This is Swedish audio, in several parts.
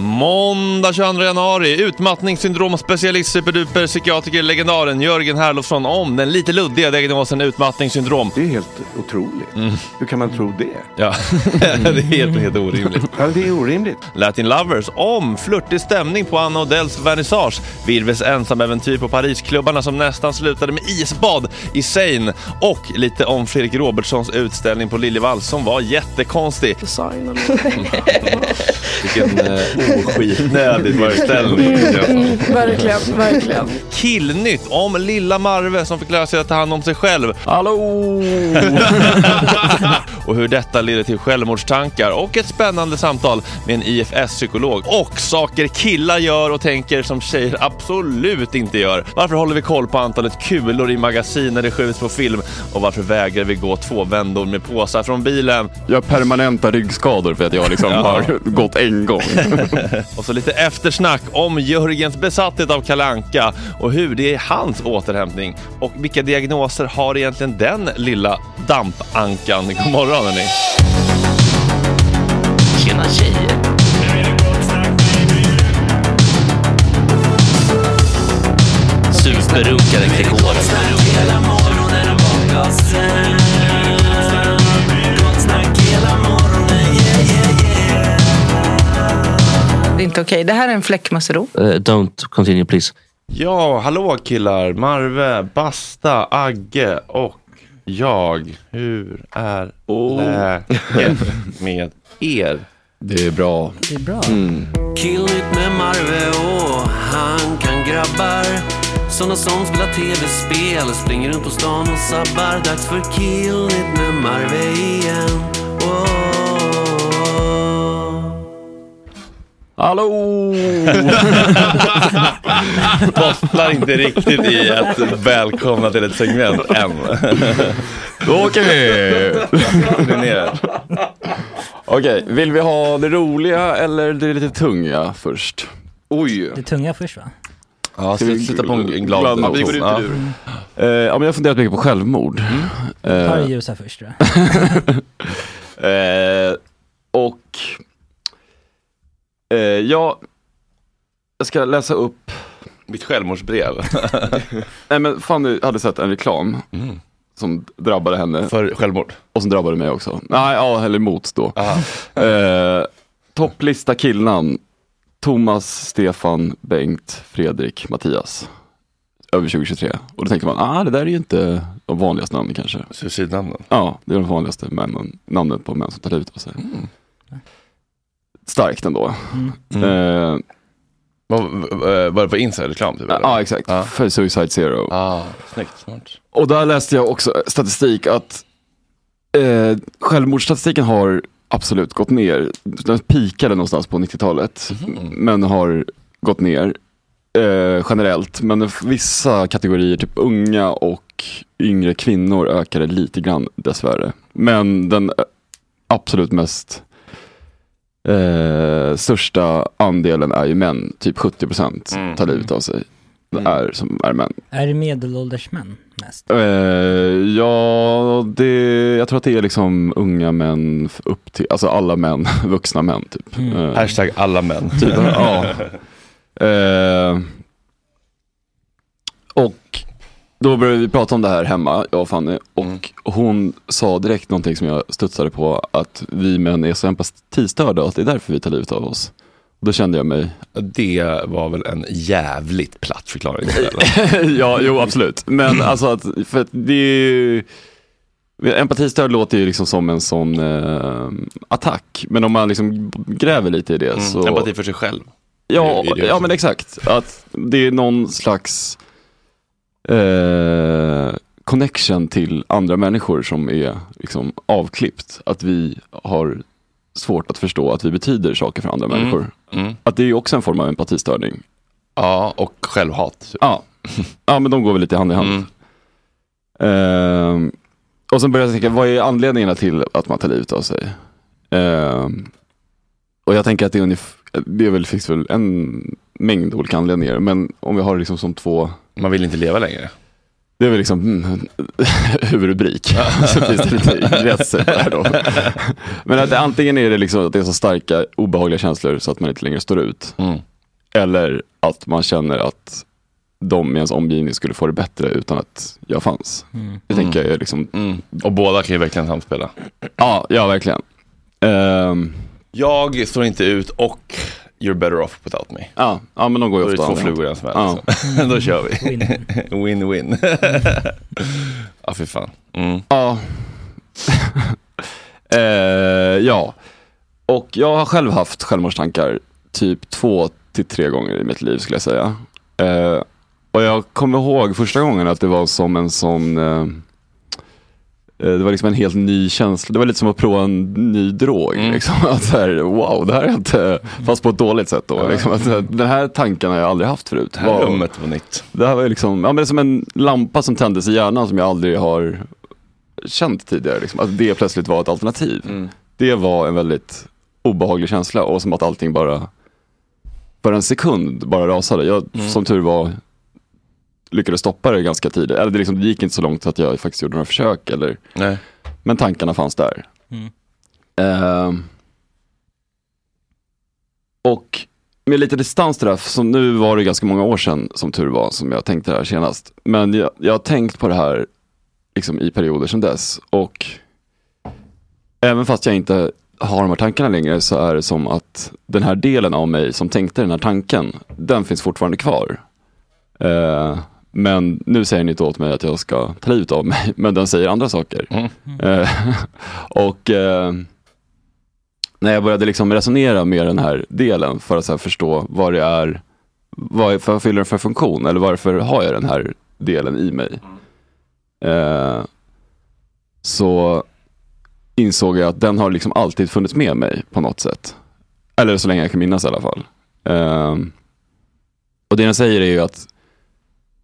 Måndag 22 januari, utmattningssyndrom specialist superduper psykiatriker legendaren Jörgen Herlofsson om den lite luddiga diagnosen utmattningssyndrom. Det är helt otroligt. Hur kan man tro det? Ja, det är helt, helt orimligt. Ja, det är orimligt. Latin Lovers om flörtig stämning på Anna Odells vernissage, Virves ensamäventyr på Parisklubbarna som nästan slutade med isbad i Seine och lite om Fredrik Robertsons utställning på Liljevalchs som var jättekonstig. Vilken eh, oskitnödig föreställning. Mm, verkligen, verkligen. Killnytt om lilla Marve som fick lära sig att ta hand om sig själv. Hallå! och hur detta leder till självmordstankar och ett spännande samtal med en IFS-psykolog. Och saker killar gör och tänker som tjejer absolut inte gör. Varför håller vi koll på antalet kulor i magasin när det skjuts på film? Och varför vägrar vi gå två vändor med påsar från bilen? Jag har permanenta ryggskador för att jag liksom Ja. har gått en gång. Och så lite eftersnack om Jörgens besatthet av Kalanka och hur det är hans återhämtning. Och vilka diagnoser har egentligen den lilla dampankan? God morgon hörni! Tjena tjejer! Superrunkare Gregor. Är inte okej. Det här är en fläckmussero. Uh, don't continue please. Ja, hallå killar! Marve, Basta, Agge och jag. Hur är läget med er? Det är bra. Det är bra. Killnytt med Marve och han kan grabbar Såna som spelar tv-spel, springer runt på stan och sabbar Dags för Killnytt med Marve igen oh. Hallå! Bottnar inte riktigt i ett välkomna till ett segment än. Då åker vi! Okej, vill vi ha det roliga eller det lite tunga först? Oj! Det tunga först va? Ja, Ska vi sitta på en en glad glad ton. ton? Ja. Eh, ja, men jag har funderat mycket på självmord. Ta det Eh, ljusa först tror jag. eh, och eh, ja, jag ska läsa upp Mitt självmordsbrev. Nej men Fanny hade sett en reklam Mm. som drabbade henne För självmord. och som drabbade mig också. Nej, ja, eller mot då. Eh, topplista killnamn. Thomas, Stefan, Bengt, Fredrik, Mattias. Över 2023. Och då tänker man, ah det där är ju inte de vanligaste namnen kanske. Suicidnamnen. Ja, det är de vanligaste männen, namnen på män som tar livet av sig. Starkt ändå. Mm. Eh, Var, var var det på Insider-reklam? Typ, eller? ja, exakt. Ja. För Suicide Zero. Ah, snyggt. Smart. Och där läste jag också statistik att eh, självmordsstatistiken har absolut gått ner. Den pikade någonstans på 90-talet, men har gått ner eh, generellt. Men vissa kategorier, typ unga och yngre kvinnor ökade lite grann dessvärre. Men den eh, absolut mest eh, största andelen är ju män, typ 70% Mm. tar livet av sig. Är, som är män. Är det medelålders män mest? Eh, ja, det, jag tror att det är liksom unga män upp till, alltså alla män, vuxna män typ. Mm. Eh, Hashtag alla män. typ ja. Eh, och då började vi prata om det här hemma, jag och Fanny, och Mm. hon sa direkt någonting som jag studsade på, att vi män är så empatistörda och att det är därför vi tar livet av oss. Och då kände jag mig, Det var väl en jävligt platt förklaring. ja, jo absolut. Men alltså att, för att det är ju, Empatistörd låter ju liksom som en sån eh, attack. Men om man liksom gräver lite i det Mm. så... Empati för sig själv. Ja, Det är det ja men exakt. Att det är någon slags eh, connection till andra människor som är liksom avklippt. Att vi har svårt att förstå att vi betyder saker för andra Mm. människor. Mm. Att det är också en form av empatistörning. Ja, och självhat. Ja. ja, men de går väl lite hand i hand. Mm. Ehm, och sen började jag tänka, vad är anledningarna till att man tar livet av sig? Ehm, och jag tänker att det är, ungef- det är väl, finns väl en mängd olika anledningar. Men om vi har det liksom som två, Man vill inte leva längre. det är väl liksom mm, huvudrubrik. så finns det lite det här då. Men att det, antingen är det liksom att det är så starka obehagliga känslor så att man inte längre står ut. Mm. Eller att man känner att de i ens omgivning skulle få det bättre utan att jag fanns. Det tänker jag är liksom, Mm. Och båda kan ju verkligen samspela. ja, ja verkligen. Ehm, Jag står inte ut och you're better off without me. ja, ja, men de går Då ju är det ofta två hand i hand. flugor i en smäll. Ja. liksom. Då kör vi. Win-win. Ja, fy fan. Mm. Ja. Eh, ja. och jag har själv haft självmordstankar typ två till tre gånger i mitt liv skulle jag säga. Eh, och jag kommer ihåg första gången att det var som en sån eh, det var liksom en helt ny känsla. Det var lite som att prova en ny drog. Liksom. Att så här, wow, det här är inte, fast på ett dåligt sätt då. Liksom. Att, här, den här tanken har jag aldrig haft förut. Det här Wow. rummet var nytt. Det här var liksom, ja, men det är som en lampa som tändes i hjärnan som jag aldrig har känt tidigare. Liksom. Att det plötsligt var ett alternativ. Det var en väldigt obehaglig känsla och som att allting bara, för en sekund bara rasade. Jag, som tur var, lyckades stoppa det ganska tidigt. Eller det, liksom, det gick inte så långt att jag faktiskt gjorde några försök. Eller, Nej. men tankarna fanns där. Mm. Ehm. och med lite distans till det här, så nu var det ganska många år sedan som tur var som jag tänkte det här senast. Men jag, jag har tänkt på det här liksom, i perioder sedan dess. Och även fast jag inte har de här tankarna längre så är det som att den här delen av mig som tänkte den här tanken, den finns fortfarande kvar. Eh, men nu säger ni inte åt mig att jag ska ta livet av mig, men den säger andra saker. Eh, och eh, när jag började liksom resonera med den här delen för att här förstå vad det är, vad fyller den för funktion eller varför har jag den här delen i mig. Eh, så insåg jag att den har liksom alltid funnits med mig på något sätt. Eller så länge jag kan minnas i alla fall. Eh, och det den säger är ju att,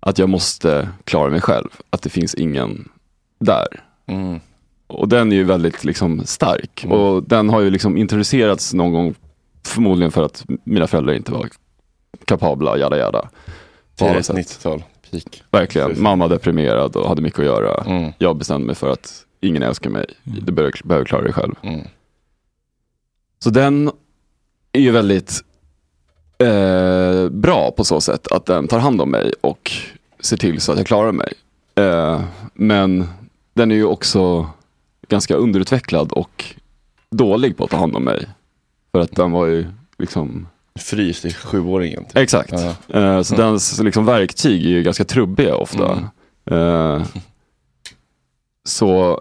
att jag måste klara mig själv. Att det finns ingen där. Mm. Och den är ju väldigt liksom stark. Mm. Och den har ju liksom introducerats någon gång, förmodligen för att mina föräldrar inte var kapabla, jada jada. Tidigt sätt. 90-tal, peak. Verkligen. Mamma deprimerad och hade mycket att göra. Mm. Jag bestämde mig för att ingen älskar mig. Du behöver, behöver klara dig själv. Mm. Så den är ju väldigt eh, bra på så sätt att den tar hand om mig och ser till så att jag klarar mig. Eh, men den är ju också ganska underutvecklad och dålig på att ta hand om mig. För att den var ju liksom Frys i sjuåringen. Typ. Exakt. Ja. Eh, så Mm. dens liksom, verktyg är ju ganska trubbiga ofta. Eh, så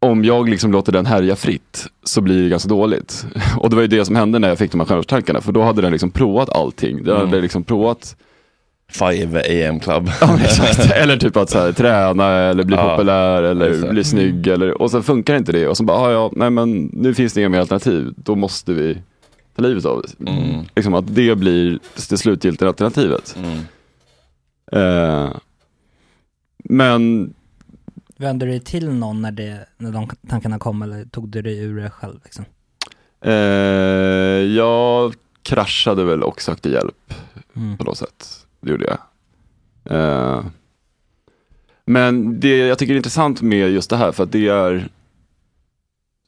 om jag liksom låter den härja fritt så blir det ganska dåligt. Och det var ju det som hände när jag fick de här självmordstankarna. För då hade den liksom provat allting. Den Mm. hade liksom provat 5 AM club. Ja, exakt. Eller typ att så här, träna eller bli Ja, populär eller bli snygg. Eller, och sen funkar inte det. Och så bara, ah, ja, nej men nu finns det inga mer alternativ. Då måste vi ta livet av oss. Mm. Liksom att det blir det slutgiltiga alternativet. Mm. Eh, men Vände du dig till någon när, det, när de tankarna kom eller tog du dig ur det själv? Liksom? eh, jag kraschade väl och sökte hjälp Mm. på något sätt. Det gjorde jag. Eh, men det jag tycker är intressant med just det här, för att det är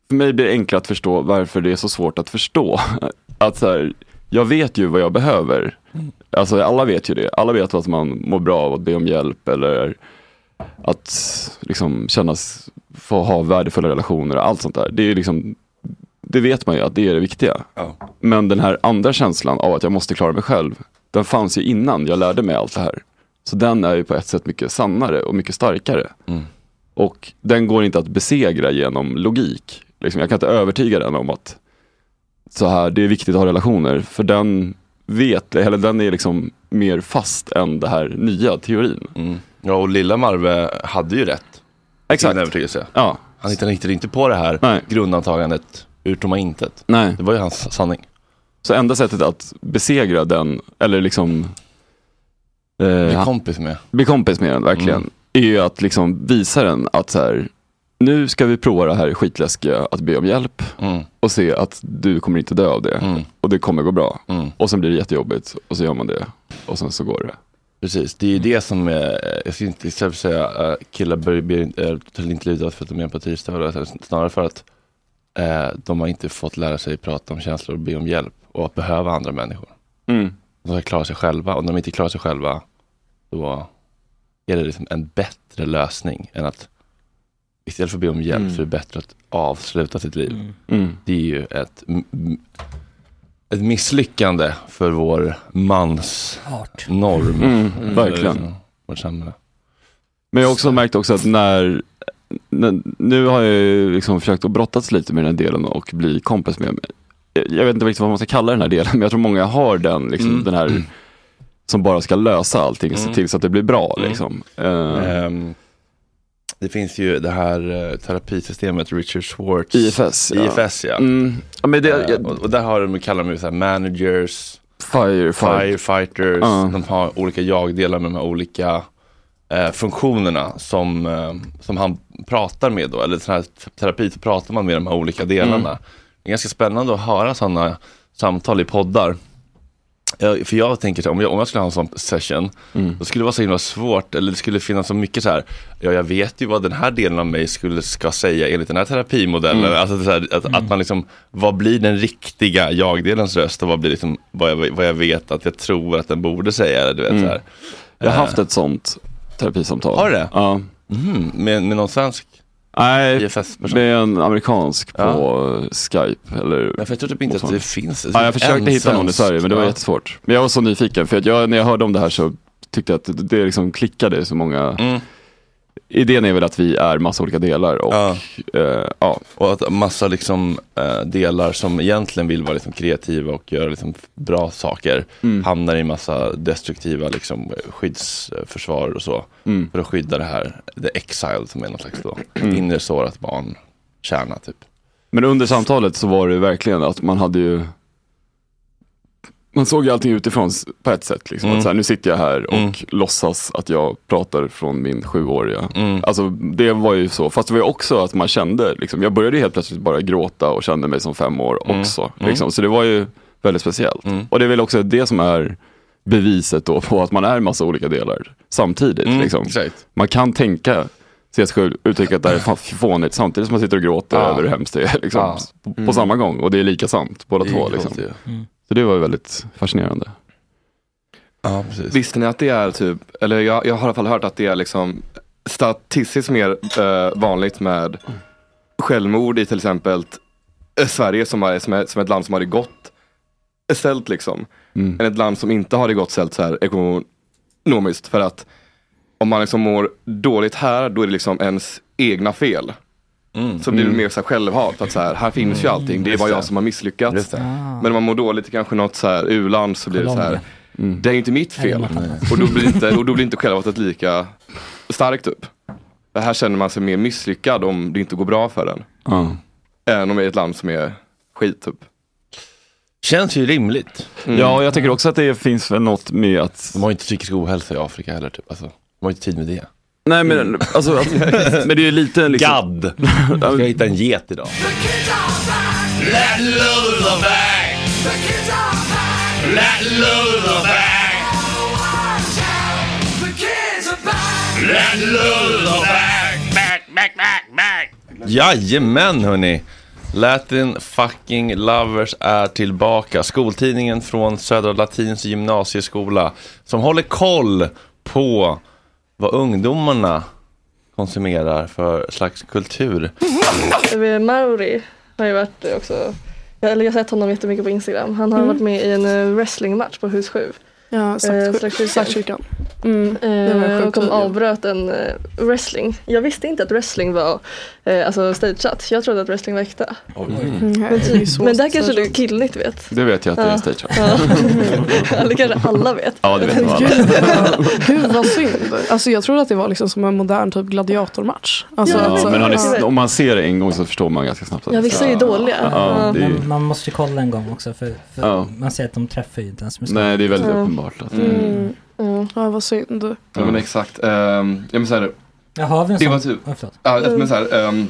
för mig blir det enklare att förstå varför det är så svårt att förstå. Att så här, jag vet ju vad jag behöver. Alltså alla vet ju det. Alla vet att man mår bra av att be om hjälp eller att liksom kännas, få ha värdefulla relationer och allt sånt där. Det är liksom, det vet man ju att det är det viktiga. Ja. Men den här andra känslan av att jag måste klara mig själv, den fanns ju innan jag lärde mig allt det här. Så den är ju på ett sätt mycket sannare och mycket starkare. Mm. Och den går inte att besegra genom logik. Liksom, jag kan inte övertyga den om att så här, det är viktigt att ha relationer. För den vet, eller den är liksom mer fast än det här nya teorin. Mm. Ja, och lilla Marve hade ju rätt. Exakt. Sin övertygelse. Ja. Han hittade inte på det här Nej. grundantagandet ur tomma intet. Nej. Det var ju hans sanning. Så enda sättet att besegra den, eller liksom eh, Bli kompis med. bli kompis med den verkligen, Mm. är ju att liksom visa den att så här, nu ska vi prova det här skitläskiga att be om hjälp Mm. och se att du kommer inte dö av det Mm. och det kommer gå bra. Mm. Och sen blir det jättejobbigt och så gör man det och sen så går det. Precis, det är ju det som, eh, jag ska inte istället för att säga eh, killar ber- eh, tar inte livet för att de är empatistörda, snarare för att eh, de har inte fått lära sig prata om känslor och be om hjälp och att behöva andra människor. Mm. De ska klara sig själva och när de inte klarar sig själva då är det liksom en bättre lösning än att istället för att be om hjälp Mm. så är det bättre att avsluta sitt liv. Mm. Mm. Det är ju ett, ett misslyckande för vår mans Art. norm. Mm, verkligen. Vårt samhälle. Men jag har också märkt också att när, nu har jag ju liksom försökt att brottas lite med den här delen och bli kompis med mig. Jag vet inte riktigt vad man ska kalla den här delen, men jag tror många har den, liksom, Mm. den här som bara ska lösa allting, se Mm. till så att det blir bra. Mm. Liksom. Ehm, det finns ju det här eh, terapisystemet Richard Schwartz. IFS, ja. IFS ja. Mm. ja men det, Eh, jag, och, och där har de, kallar de så här managers, fire, fire. firefighters, de har olika jag-delar med de här olika eh, funktionerna som, eh, som han pratar med då, eller sån här terapi så pratar man med de här olika delarna. Mm. Är ganska spännande att höra sådana samtal i poddar. För jag tänker så om jag, om jag skulle ha en sån session, Mm. då skulle det vara så himla svårt, eller det skulle finnas så mycket så här, ja jag vet ju vad den här delen av mig skulle, ska säga enligt den här terapimodellen. Mm. Alltså så här, att, att man liksom, vad blir den riktiga jag-delens röst och vad blir liksom, vad jag, vad jag vet att jag tror att den borde säga. Du vet, Mm. så här. jag har Eh, haft ett sånt terapisamtal. Har du det? Ja. mhm, med, med någon svensk Nej, IFS-person? med en amerikansk på Ja. Skype. Eller Ja, för jag tror typ inte att det finns. Ja, jag försökte hitta någon i. Sverige men det var Ja. jättesvårt. Men jag var så nyfiken för att jag, när jag hörde om det här så tyckte jag att det, det liksom klickade så många. Mm. Idén är väl att vi är massa olika delar och Ja. eh, ja. Och att massa liksom, eh, delar som egentligen vill vara liksom, kreativa och göra liksom, bra saker Mm. hamnar i massa destruktiva liksom, skyddsförsvar och så. Mm. För att skydda det här, the exile som är någon slags då, Mm. inre sårat barn, kärna typ. Men under samtalet så var det verkligen att man hade ju man såg ju allting utifrån på ett sätt. Liksom. Mm. Att så här, nu sitter jag här och Mm. låtsas att jag pratar från min sjuåriga. Mm. Alltså det var ju så, fast det var ju också att man kände, liksom, jag började helt plötsligt bara gråta och kände mig som fem år Mm. också. Mm. Liksom. Så det var ju väldigt speciellt. Mm. Och det är väl också det som är beviset då på att man är massa olika delar samtidigt. Liksom. Man kan tänka sig själv uttrycka att det här är fa- fånigt samtidigt som man sitter och gråter Ja. över hur hemskt det är. Liksom, Ja. på, på Mm. samma gång och det är lika sant båda två. Liksom. Mm. Så det var ju väldigt fascinerande. Ja, precis. Visste ni att det är typ, eller jag, jag har i alla fall hört att det är liksom statistiskt mer eh, vanligt med självmord i till exempel eh, Sverige som är, som, är, som är ett land som har det gott ställt liksom. Mm. Än ett land som inte har det gott ställt så här ekonomiskt. För att om man liksom mår dåligt här, då är det liksom ens egna fel. Mm. Så blir det Mm. mer så här självhat, att så här, här finns ju allting, det är bara det. jag som har misslyckats. Det. Ah. Men om man mår dåligt i kanske något så här u-land så blir det så här. Mm. det är ju inte mitt fel. Och då blir inte, och då blir inte självhatet lika starkt upp. För här känner man sig mer misslyckad om det inte går bra för en. Ja. Än om det är ett land som är skit typ. Känns ju rimligt. Mm. ja, och jag tycker också att det finns väl något med att De har inte psykisk ohälsa i Afrika heller. Typ. Alltså, har ju inte tid med det. Nej men, alltså, att, men det är ju lite liksom, Gadd! Jag ska hitta en get idag. Let loose the bag! Let loose the bag! Let loose the bag! Back, back, back, back! Jajamän hörni! Latin fucking lovers är tillbaka. Skoltidningen från Södra Latins gymnasieskola som håller koll på vad ungdomarna konsumerar för slags kultur. Mauri har ju varit också, jag, eller jag har sett honom jättemycket på Instagram. Han har Mm. varit med i en eh, wrestlingmatch på hus 7. Ja, Eh, Slaktkyrkan. Mm, det Eh, och de avbröt en eh, wrestling. Jag visste inte att wrestling var eh, alltså stageat. Jag trodde att wrestling var äkta. Mm, Men, det är typ, så men där kanske du killnytt vet. det vet jag att det är Ja. stageat. Ja. Eller kanske alla vet. Ja, det vet nog alla. Gud vad synd. Alltså jag trodde att det var liksom som en modern typ gladiatormatch. Alltså, Ja, Ja, men ja. ni, om man ser det en gång så förstår man ganska snabbt. att Ja, det vissa är ju dåliga. Ja, det är, Men man måste ju kolla en gång också för, för Ja. man ser att de träffar ju inte ens med nej, det är väldigt Ja. Uppenbart. Att, Mm. Ja, vad synd. Ja men exakt. Um, ja, men så här, Ja, har vi en Det sån? var typ- ja, men så här, ehm,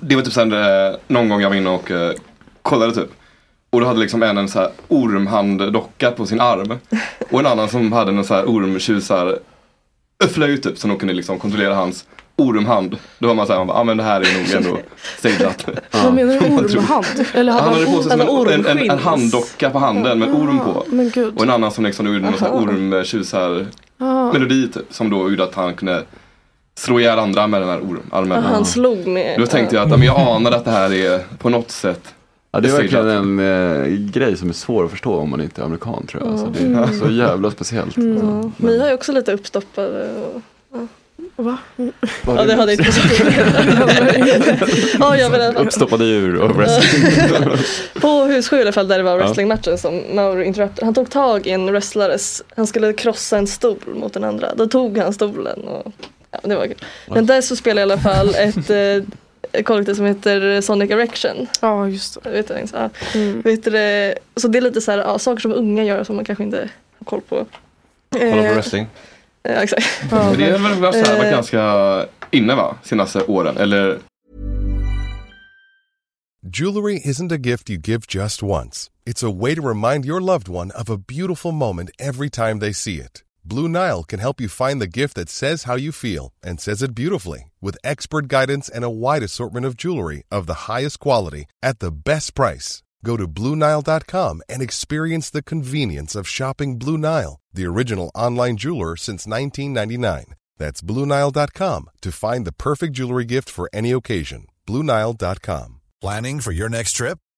det var typ så eh, någon gång jag var inne och eh, kollade typ. Och då hade liksom en en så här ormhanddocka på sin arm. Och en annan som hade en så här ormtjusar flöjt typ som de kunde liksom kontrollera hans ormhand. Då var man såhär, ja ah, men det här är nog ändå stageat. Vad menar du ormhand? Eller Han hade hade på sig en, en, en, en handdocka på handen med orm på. Men gud. Och en annan som liksom gjorde någon sån här Aha. ormtjusar Ah. melodi typ. Som då gjorde att han kunde slå ihjäl andra med den här ormarmen. Han slog med. Då tänkte jag att ja, men jag anade att det här är på något sätt ja, det är verkligen en eh, grej som är svår att förstå om man inte är amerikan tror jag. Alltså, det är så jävla speciellt. Ja. Vi har ju också lite uppstoppade. Och, Va? Ja, det hade inte Ja, jag. Uppstoppade djur och wrestling. På Hus 7 i alla fall där det var wrestlingmatchen som Mauro interrupted. Han tog tag i en wrestlares, han skulle krossa en stol mot den andra. Då tog han stolen och ja, det var kul. Men där så spelar i alla fall ett eh, kollektiv som heter Sonic Erection. Ja, just det. Vet du, inte? ja. vet du, så det är lite så här, ja, saker som unga gör som man kanske inte har koll på. Kolla på Eh, wrestling. Ja, exakt. Men det är väl varit så här, varit Eh, ganska inne va? Senaste åren. Eller Jewelry isn't a gift you give just once. It's a way to remind your loved one of a beautiful moment every time they see it. Blue Nile can help you find the gift that says how you feel and says it beautifully with expert guidance and a wide assortment of jewelry of the highest quality at the best price. Go to BlueNile.com and experience the convenience of shopping Blue Nile, the original online jeweler since 1999. That's BlueNile.com to find the perfect jewelry gift for any occasion. BlueNile.com. Planning for your next trip?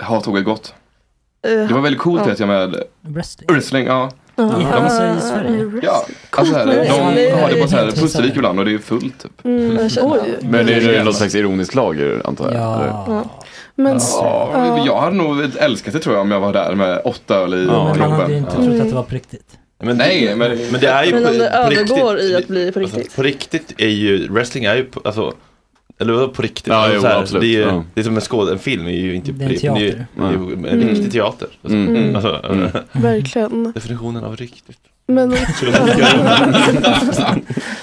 Har tåget gått? Eh, Det var väldigt coolt ja. vet jag med Wrestling. wrestling. Ja. Ja, De- alltså i Sverige. Ja, alltså här, de har det på så här Pustervik ibland och det är fullt typ. Mm, Oj. Men det är någon slags ironisk lager antar jag? eller? Ja. Men, Ja, ja. jag hade nog älskat det tror jag om jag var där med åtta öl i Men man hade ju inte trott att det var på riktigt. Men Nej, men, Men det är ju Men på, om det på riktigt. övergår i att bli på Alltså, riktigt. på riktigt är ju, wrestling är ju, alltså, eller på riktigt? Ja, Alltså, jo, så här, absolut. Det är, ju, Ja. det är som en skåd, en film är ju inte Det är en på riktigt. Det är ju, teater. det är ju en Mm. riktig teater. Alltså, Mm. alltså, Mm. verkligen. Definitionen av riktigt. Men,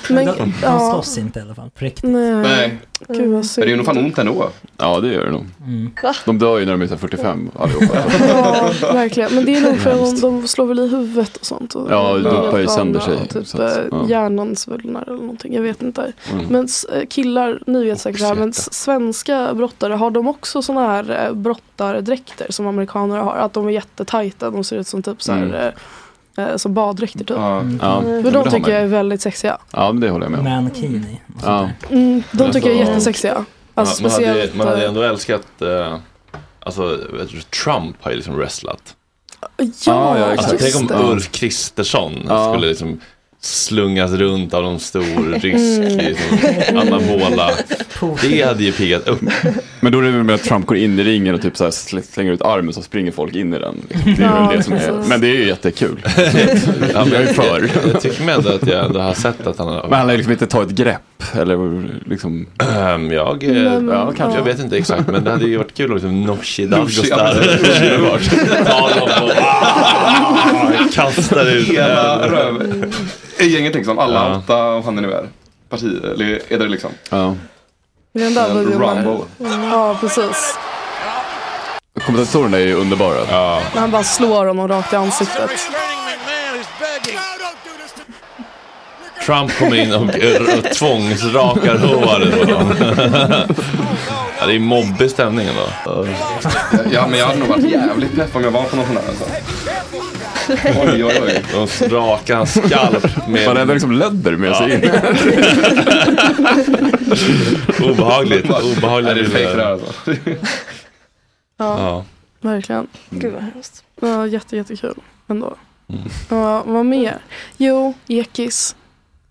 men De, de slåss inte i alla fall, på riktigt. Nej. Nej, Gud vad men det är ju synd. nog fan ont ändå. Ja det gör det nog. Mm. De dör ju när de är så här 45 allihopa. Ja, verkligen. Men det är nog för att de, de slår väl i huvudet och sånt. Och Ja, det dopar ju sönder sig, Och typ så att, eh, ja. hjärnan svullnar eller någonting. Jag vet inte. Mm. Men eh, killar, ni vet säkert det här, men svenska brottare, har de också sådana här eh, brottardräkter som amerikaner har? Att de är jättetajta, de ser ut som typ så här, Mm. Eh, som baddräkter typ. Ja. Ja, För men de tycker jag är väldigt sexiga. Ja men det håller jag med om. Mankini. sånt Ja. Mm, de tycker jag är Alltså, jättesexiga. Alltså man, hade, speciellt. man hade eh, ändå älskat, eh, alltså Trump har ju liksom wrestlat. Ja, Ja, ja, Alltså, exakt. tänk om. Ulf Kristersson Ja. skulle liksom slungas runt av någon stor rysk Mm. liksom, anabola. Det hade ju piggat upp. Men då är det väl med att Trump går in i ringen och typ så slänger ut armen så springer folk in i den. Liksom. Det är Ja, det som är. Men det är ju jättekul. Ja, jag är för. Jag, jag tycker med ändå att jag ändå har sett att han har... Men han lär liksom inte ta ett Eller liksom. Ehm, jag, eh, Men- ja, kanske, jag ja. vet inte exakt men det hade ju varit kul att liksom Nooshi Dadgostar och kastar ut Hela öl. röv. I gänget liksom, alla Ja. åtta och han är nu är. Parti, eller är det liksom? Ja. Den där videon. Rumble. Ja, precis. Kommentatorerna är ju underbara. Ja. När han bara slår honom rakt i ansiktet. Trump kommer in och tvångsrakar håret på dem. ja, det är mobbig stämning ändå. Ja men jag hade nog varit jävligt pepp om jag var på någon sån här alltså. Oj oj oj. De rakar hans skalp med... Man hade liksom läder med sig in. Obehagligt. Nej, Obehagliga det är fejk det här alltså. Ja, Ja. verkligen. Gud vad hemskt. Ja, jätte, jättekul ändå. Mm. Ja, vad mer? Jo, Ekis.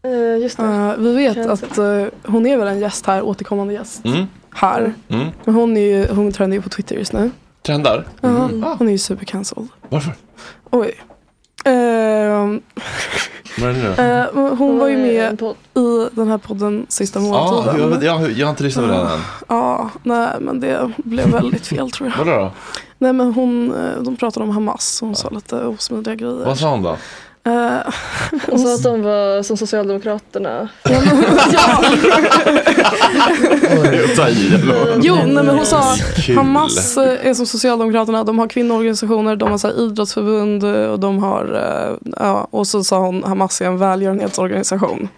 Eh, just det. Uh, vi vet Känns att eh, hon är väl en gäst här, återkommande gäst. Mm. Här. Mm. Men hon, är ju, hon trendar ju på Twitter just nu. Trendar? Ja, Hon är ju supercancelled. Varför? Oj. Vad är det nu då? Eh, men hon var ju med i den här podden sista Ja, månaden. jag, jag, jag har inte lyssnat på den än. Ja, nej men det blev väldigt fel tror jag. Vadå då? Nej men hon, eh, de pratade om Hamas, hon sa lite osmidiga grejer. Vad sa hon då? Eh, Hon sa att de var som Socialdemokraterna. Jo, nej, men hon sa Kul. Hamas är som Socialdemokraterna, de har kvinnoorganisationer, de har så här, idrottsförbund och de har, eh, ja, och så sa hon Hamas är en välgörenhetsorganisation.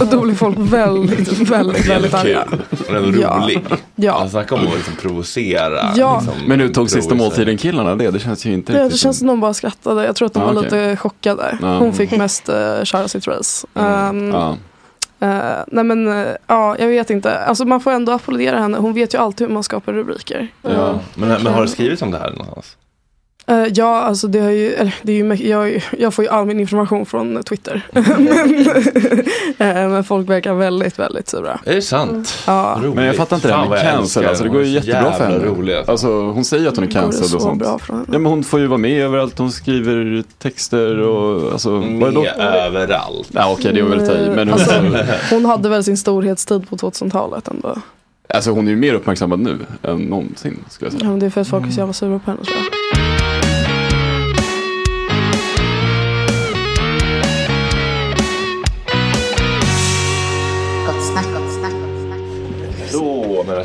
Och då blev folk väldigt, väldigt, väldigt arga. Hon är ändå Ja. rolig. Ja. Alltså, snacka om att liksom provocera. Ja. Liksom, Men nu tog sista Louise. måltiden killarna det? Det känns ju inte Ja, det riktigt känns som de bara skrattade. Jag tror att de Ja, var okej. lite chockade. Ja. Hon fick mest uh, köra sitt race. Um, Ja. eh, nej men eh, ja, jag vet inte. Alltså man får ändå applådera henne. Hon vet ju alltid hur man skapar rubriker. Ja. Men, men har du skrivit om det här någonstans? Eh, ja, alltså det, har ju, eller, det är ju, jag, jag får ju all min information från Twitter. men, eh, men folk verkar väldigt, väldigt sura. Är det sant? Ja. Roligt. Men jag fattar inte det här med cancel. Alltså, det går ju jättebra för henne. rolig, alltså. Hon säger att hon är så och sånt. bra för henne. Ja, men hon får ju vara med överallt. Hon skriver texter och alltså, vad är det Med då? överallt. Ja, okej, det var väl att. Men hon, Alltså, hon hade väl sin storhetstid på 2000-talet ändå. alltså, hon är ju mer uppmärksammad nu än någonsin. Skulle jag Ja, säga. men det är för att folk är så jävla sura på henne tror jag.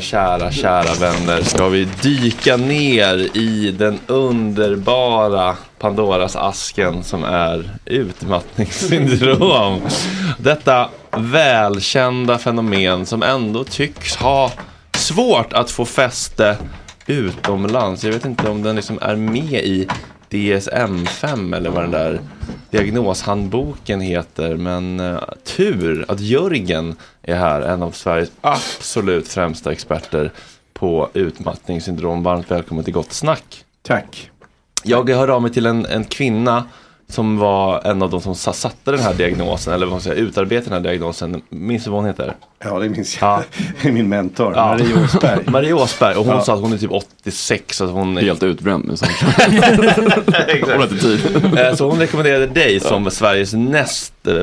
Kära, kära, kära vänner, ska vi dyka ner i den underbara Pandoras asken som är utmattningssyndrom. Detta välkända fenomen som ändå tycks ha svårt att få fäste utomlands. Jag vet inte om den liksom är med i DSM-5 eller vad den där diagnoshandboken heter. Men eh, tur att Jörgen är här, en av Sveriges absolut främsta experter på utmattningssyndrom. Varmt välkommen till Gott Snack. Tack. Jag hörde av mig till en, en kvinna som var en av de som sa- satte den här diagnosen, eller vad man säger, utarbetade den här diagnosen. Minns du vad hon heter? Ja, det minns jag. Är min mentor, Ja. Marie Åsberg. Marie Åsberg, och hon Ja. sa att hon är typ 86. Att hon är... Helt utbränd nu. Så. Exakt. Hon har inte tid. Eh, Så hon rekommenderade dig som Sveriges näst eh,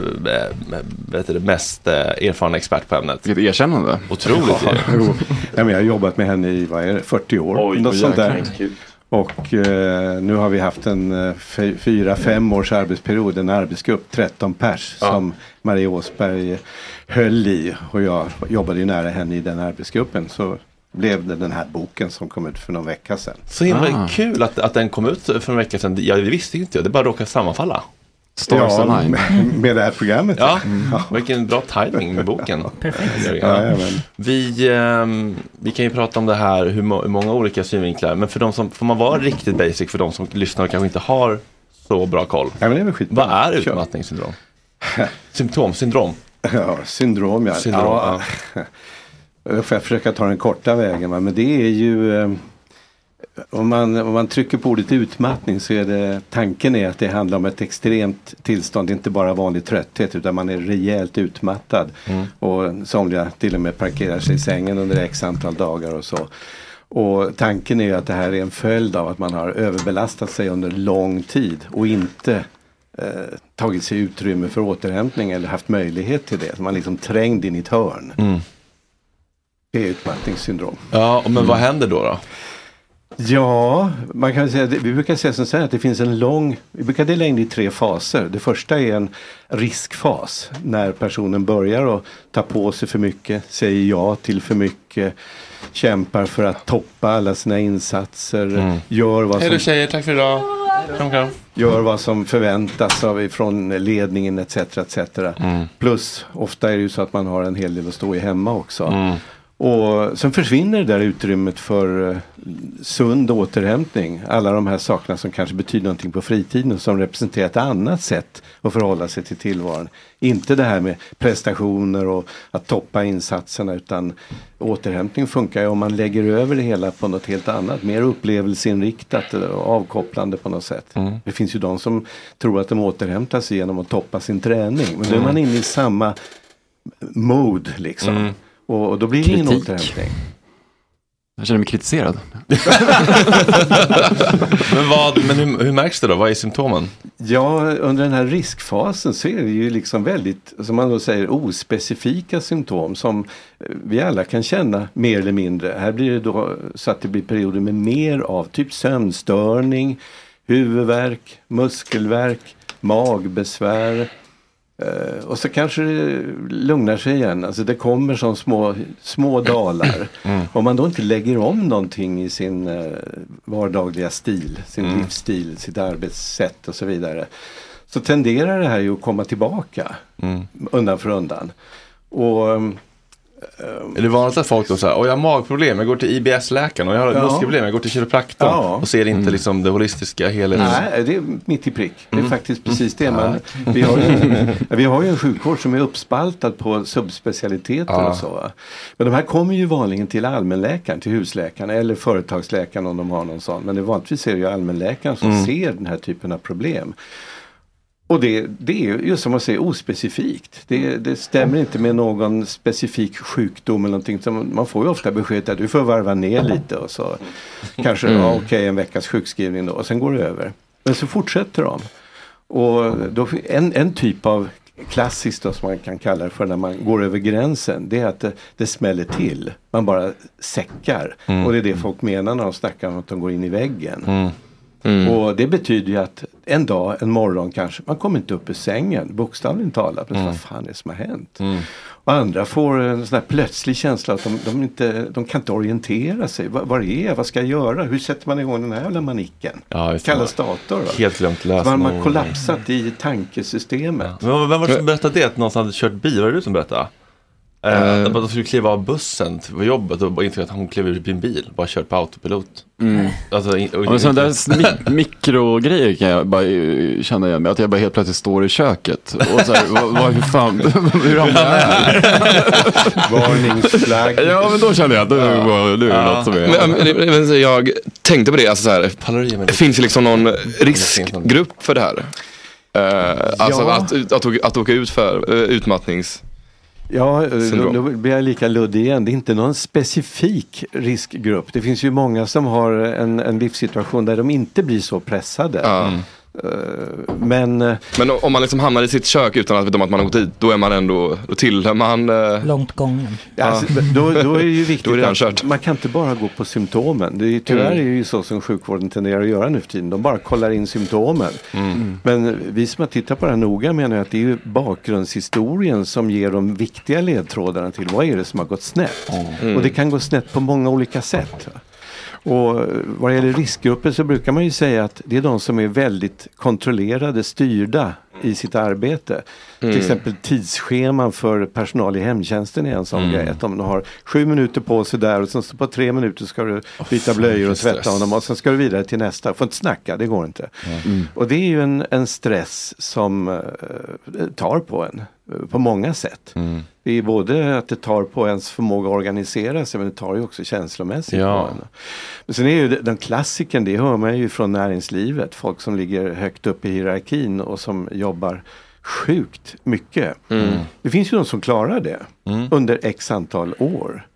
vet du, det, mest eh, erfarna expert på ämnet. Vilket erkännande. Otroligt Ja, ja, men jag har jobbat med henne i vad är det, 40 år. Oj, något sånt där. jäklar. Och eh, nu har vi haft en eh, fy- fyra, fem års arbetsperiod, en arbetsgrupp, 13 pers Ja. som Marie Åsberg höll i. Och jag jobbade ju nära henne i den arbetsgruppen. Så blev det den här boken som kom ut för någon vecka sedan. Så himla Ah. kul att, att den kom ut för en vecka sedan. Jag visste ju inte, det bara råkade sammanfalla. Stars ja, align. med, med det här programmet. Ja, vilken bra timing med boken. Perfekt. Ja. Vi, ehm, vi kan ju prata om det här, hur, må- hur många olika synvinklar. Men för de som, får man vara riktigt basic för de som lyssnar och kanske inte har så bra koll. Ja, men det är väl skitbra. Vad är utmattningssyndrom? Symptom, syndrom. Ja, syndrom ja. Syndrom, ja. Då får jag försöka ta den korta vägen. Men det är ju eh, om, man, om man trycker på ordet utmattning så är det tanken är att det handlar om ett extremt tillstånd. Inte bara vanlig trötthet utan man är rejält utmattad. Mm. Och somliga till och med parkerar sig i sängen under x antal dagar och så. Och tanken är att det här är en följd av att man har överbelastat sig under lång tid och inte eh, tagit sig utrymme för återhämtning eller haft möjlighet till det. Man är liksom trängd in i ett hörn. Mm. Det är utmattningssyndrom. Ja, men vad händer då? då? Ja, man kan säga, vi brukar säga som så här att det finns en lång, vi brukar dela in det i tre faser. Det första är en riskfas när personen börjar att ta på sig för mycket, säger ja till för mycket, kämpar för att toppa alla sina insatser, gör, vad Hej då som, tjejer, tack för idag. Gör vad som förväntas av ifrån ledningen etc. etc. Mm. Plus ofta är det ju så att man har en hel del att stå i hemma också. Mm. Och sen försvinner det där utrymmet för eh, sund återhämtning. Alla de här sakerna som kanske betyder någonting på fritiden och som representerar ett annat sätt att förhålla sig till tillvaron. Inte det här med prestationer och att toppa insatserna utan återhämtning funkar ju om man lägger över det hela på något helt annat. Mer upplevelseinriktat och avkopplande på något sätt. Mm. Det finns ju de som tror att de återhämtar sig genom att toppa sin träning. Men då är Mm. man inne i samma mode liksom. Mm. Och, och då blir det ingen Kritik. återhämtning. Jag känner mig kritiserad. men vad, men hur, hur märks det då? Vad är symptomen? Ja, under den här riskfasen så är det ju liksom väldigt, som man då säger, ospecifika symptom som eh, vi alla kan känna mer eller mindre. Här blir det då så att det blir perioder med mer av typ sömnstörning, huvudvärk, muskelvärk, magbesvär. Eh, och så kanske det lugnar sig igen. Alltså det kommer som små, små dalar. Mm. Om man då inte lägger om någonting i sin eh, vardagliga stil, sin Mm. livsstil, sitt arbetssätt och så vidare. Så tenderar det här ju att komma tillbaka Mm. undan för undan. Och ehm, Är det vanligt att folk då säger, och jag har magproblem, jag går till IBS-läkaren och jag har Ja. muskelproblem, jag går till kiropraktorn. Ja. Och ser inte liksom det holistiska helheten. Nej, det är mitt i prick. Det är Mm. faktiskt precis det. Man, Ja. vi, har ju, vi har ju en sjukvård som är uppspaltad på subspecialiteter Ja. och så. va. Men de här kommer ju vanligen till allmänläkaren, till husläkaren eller företagsläkaren om de har någon sån. Men det vanligtvis är det ju allmänläkaren som Mm. ser den här typen av problem. Och det, det är ju just som man säger ospecifikt. Det, det stämmer inte med någon specifik sjukdom eller någonting. Som man får ju ofta beskedet att du får varva ner lite och så kanske Mm. okej en veckas sjukskrivning då och sen går det över. Men så fortsätter de. Och då, en, en typ av klassiskt då, som man kan kalla det för när man går över gränsen. Det är att det, det smäller till. Man bara säckar. Mm. Och det är det folk menar när de snackar om att de går in i väggen. Mm. Och det betyder ju att en dag, en morgon kanske, man kommer inte upp ur sängen, bokstavligen talat. Men Mm. vad fan är det som har hänt? Och andra får en sån här plötslig känsla att de, de, inte, de kan inte orientera sig. Var, var är jag? Vad ska jag göra? Hur sätter man igång den här jävla manicken? Ja. Kallas dator. Va? Helt glömt Så man har lösenord. kollapsat i tankesystemet. Men vem var det som berättade det? Att någon hade kört bil? Var det du som berättade? Eh, att de skulle kliva av bussen till på jobbet och insåg att hon klev ur sin bil. Bara kört på autopilot. Mm. Alltså, in, och, Ja, men sådana där smi- mikrogrejer kan jag bara eh, känna igen mig. Att jag bara helt plötsligt står i köket. Och så här, vad, vad, hur fan, hur hamnar jag här? Varningsflagg. Ja men då känner jag att nu, ja. nu är det något som är... Men, men, men, jag tänkte på det, alltså så här, det finns ju liksom någon riskgrupp för det här. Eh, alltså Ja. att, att, att, att åka ut för uh, utmattnings... Ja, då, blir jag lika luddig igen. Det är inte någon specifik riskgrupp. Det finns ju många som har en, en livssituation där de inte blir så pressade. Eh, Men eh, Men om man liksom hamnar i sitt kök utan att veta om att man har gått dit, då är man ändå, då tillhör man... eh, Långt gången. Ja, alltså, då, då är det ju viktigt Då är det att man kan inte bara gå på symptomen. Det är, tyvärr Mm. är det ju så som sjukvården tenderar att göra nu för tiden. De bara kollar in symptomen. Mm. Men vi som har tittat på det här noga menar att det är ju bakgrundshistorien som ger de viktiga ledtrådarna till vad är det som har gått snett. Mm. Och det kan gå snett på många olika sätt. Och vad det gäller riskgrupper så brukar man ju säga att det är de som är väldigt kontrollerade, styrda i sitt arbete. Mm. Till exempel tidsscheman för personal i hemtjänsten är en sån Mm. grej. Att de har sju minuter på sig där och sen på tre minuter ska du byta blöjor och tvätta stress. honom och sen ska du vidare till nästa. Får inte snacka, det går inte. Mm. Och det är ju en, en stress som eh, tar på en eh, på många sätt. Mm. Det är både att det tar på ens förmåga att organisera sig men det tar ju också känslomässigt Ja. på en. Men sen är ju den klassiken, det hör man ju från näringslivet. Folk som ligger högt upp i hierarkin och som jobbar sjukt mycket. Mm. Det finns ju de som klarar det Mm. under x antal år.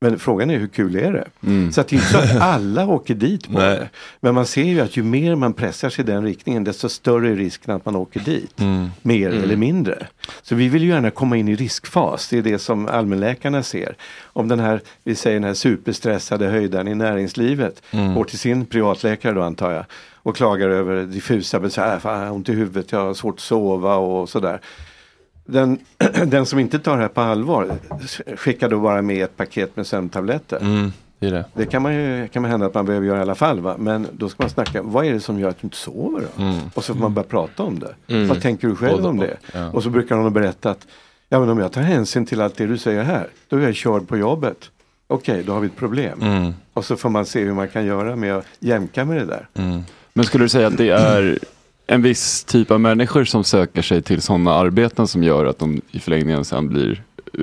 Men frågan är hur kul är det? Mm. Så att det är inte så att alla åker dit på det. Men man ser ju att ju mer man pressar sig i den riktningen desto större är risken att man åker dit. Mm. Mer Mm. eller mindre. Så vi vill ju gärna komma in i riskfas. Det är det som allmänläkarna ser. Om den här, vi säger den här superstressade höjdaren i näringslivet Mm. går till sin privatläkare då antar jag. Och klagar över diffusa besvär. Fan, ont i huvudet, jag har svårt att sova och sådär. Den, den som inte tar det här på allvar skickar då bara med ett paket med sömntabletter. Mm, det det. Det kan man ju kan man hända att man behöver göra i alla fall. Va? Men då ska man snacka, vad är det som gör att du inte sover då? Mm. Och så får man börja prata om det. Mm. Vad tänker du själv om det? ja. Och så brukar någon berätta att ja, men om jag tar hänsyn till allt det du säger här, då är jag körd på jobbet. Okej, då har vi ett problem. Mm. Och så får man se hur man kan göra med att jämka med det där. Mm. Men skulle du säga att det är en viss typ av människor som söker sig till sådana arbeten som gör att de i förlängningen sen blir,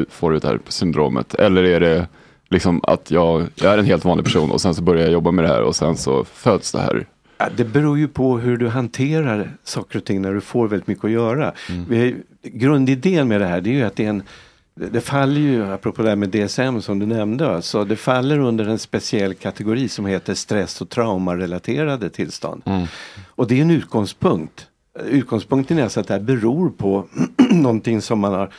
får det här syndromet? Eller är det liksom att jag, jag är en helt vanlig person och sen så börjar jag jobba med det här och sen så föds det här? Ja, det beror ju på hur du hanterar saker och ting när du får väldigt mycket att göra. Vi, grundidén med det här det är ju att det är en det det faller ju, apropå det här med DSM som du nämnde, alltså, det faller under en speciell kategori som heter stress och traumarelaterade tillstånd. Och det är en utgångspunkt Utgångspunkten är alltså att det här beror på någonting som man har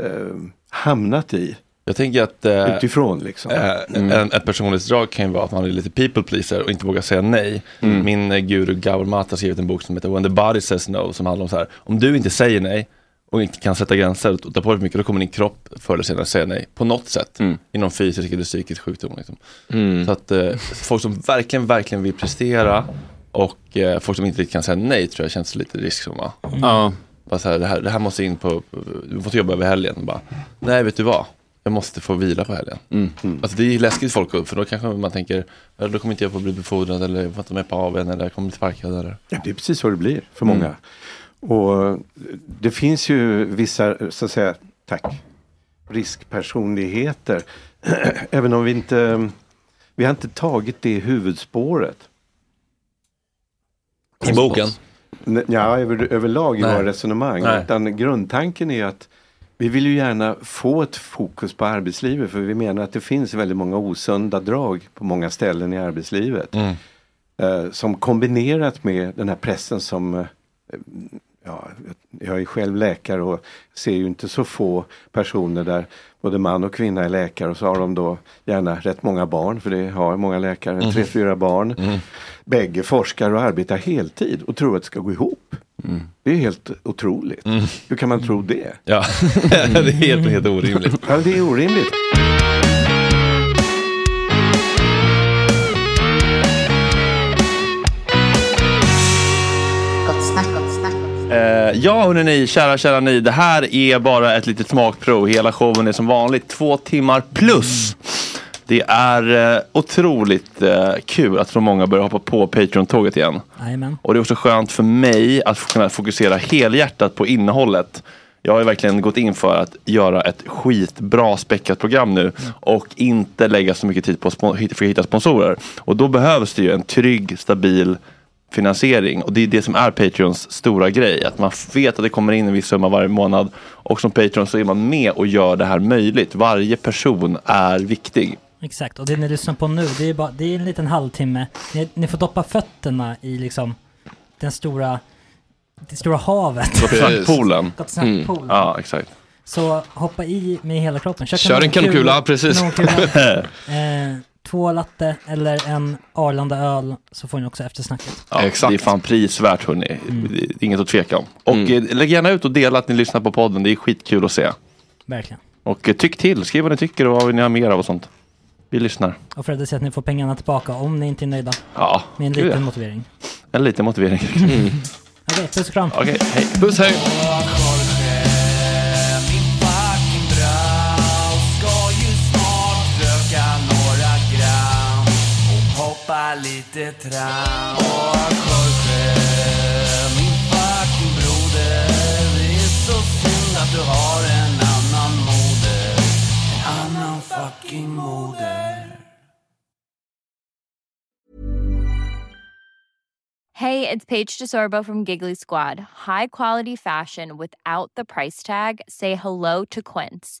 eh, hamnat i. Jag tänker att eh, Utifrån liksom. eh, Mm. en, ett personlighetsdrag kan ju vara att man är lite people pleaser och inte vågar säga nej. Mm. Min eh, guru Gabor Mata har skrivit en bok som heter When the body says no som handlar om så här, om du inte säger nej och inte kan sätta gränser och ta på dig för mycket, då kommer din kropp förr eller senare säga nej på något sätt. Inom fysisk eller psykisk sjukdom. Liksom. Så att eh, folk som verkligen, verkligen vill prestera och eh, folk som inte riktigt kan säga nej tror jag känns lite risk som va? Ja. Bara så här, det, här, det här måste in på, du måste jobba över helgen. Och bara, nej vet du vad, jag måste få vila på helgen. Alltså det är läskigt för folk, för då kanske man tänker, "Ja, då kommer inte jag få bli befordrad eller jag får inte med på AWn eller jag kommer bli sparkad. Eller. Ja, det är precis så det blir för många. Och det finns ju vissa, så att säga, tack, riskpersonligheter. Även om vi inte, vi har inte tagit det huvudspåret. I boken? Ja, över, överlag i Nej. våra resonemang. Nej. Utan grundtanken är att vi vill ju gärna få ett fokus på arbetslivet för vi menar att det finns väldigt många osunda drag på många ställen i arbetslivet. Mm. Eh, som kombinerat med den här pressen som eh, Ja, jag är själv läkare och ser ju inte så få personer där både man och kvinna är läkare och så har de då gärna rätt många barn, för det har många läkare, Mm. tre, fyra barn. Bägge forskar och arbetar heltid och tror att det ska gå ihop. Det är helt otroligt. Hur kan man tro det? Ja, det är helt, helt orimligt. Ja, det är orimligt. Ja, hörni, kära, kära ni. Det här är bara ett litet smakprov. Hela showen är som vanligt två timmar plus. Det är eh, otroligt eh, kul att så många börjar hoppa på Patreon-tåget igen. Jajamän. Och det är också skönt för mig att kunna fokusera helhjärtat på innehållet. Jag har ju verkligen gått in för att göra ett skitbra späckat program nu och inte lägga så mycket tid på att hitta sponsorer. Och då behövs det ju en trygg, stabil finansiering och det är det som är Patreons stora grej. Att man vet att det kommer in en viss summa varje månad och som Patreon så är man med och gör det här möjligt. Varje person är viktig. Exakt, och det ni lyssnar på nu, det är, bara, det är en liten halvtimme. Ni, ni får doppa fötterna i liksom den stora, det stora havet. Gott snack-poolen. Gott snack-poolen. Ja, exakt. Så hoppa i med hela kroppen. Kör en kanonkula, precis. kanonkula. eh, två latte eller en Arlanda-öl så får ni också eftersnacket. Ja, Det är fan prisvärt hörni. Det är inget att tveka om. Och eh, lägg gärna ut och dela att ni lyssnar på podden. Det är skitkul att se. Verkligen. Och eh, tyck till. Skriv vad ni tycker och vad vill ni ha mer av och sånt. Vi lyssnar. Och Fredde säger att ni får pengarna tillbaka om ni inte är nöjda. Ja, Med en liten ja. motivering. En liten motivering. Okej, puss och kram. Okej, hej. Puss, hej. Lite tram. Och Jorge, min fucking broder. Det är så synd att du har en annan moder. En annan fucking moder. Hey, it's Paige DeSorbo from Giggly Squad. High quality fashion without the price tag. Say hello to Quince.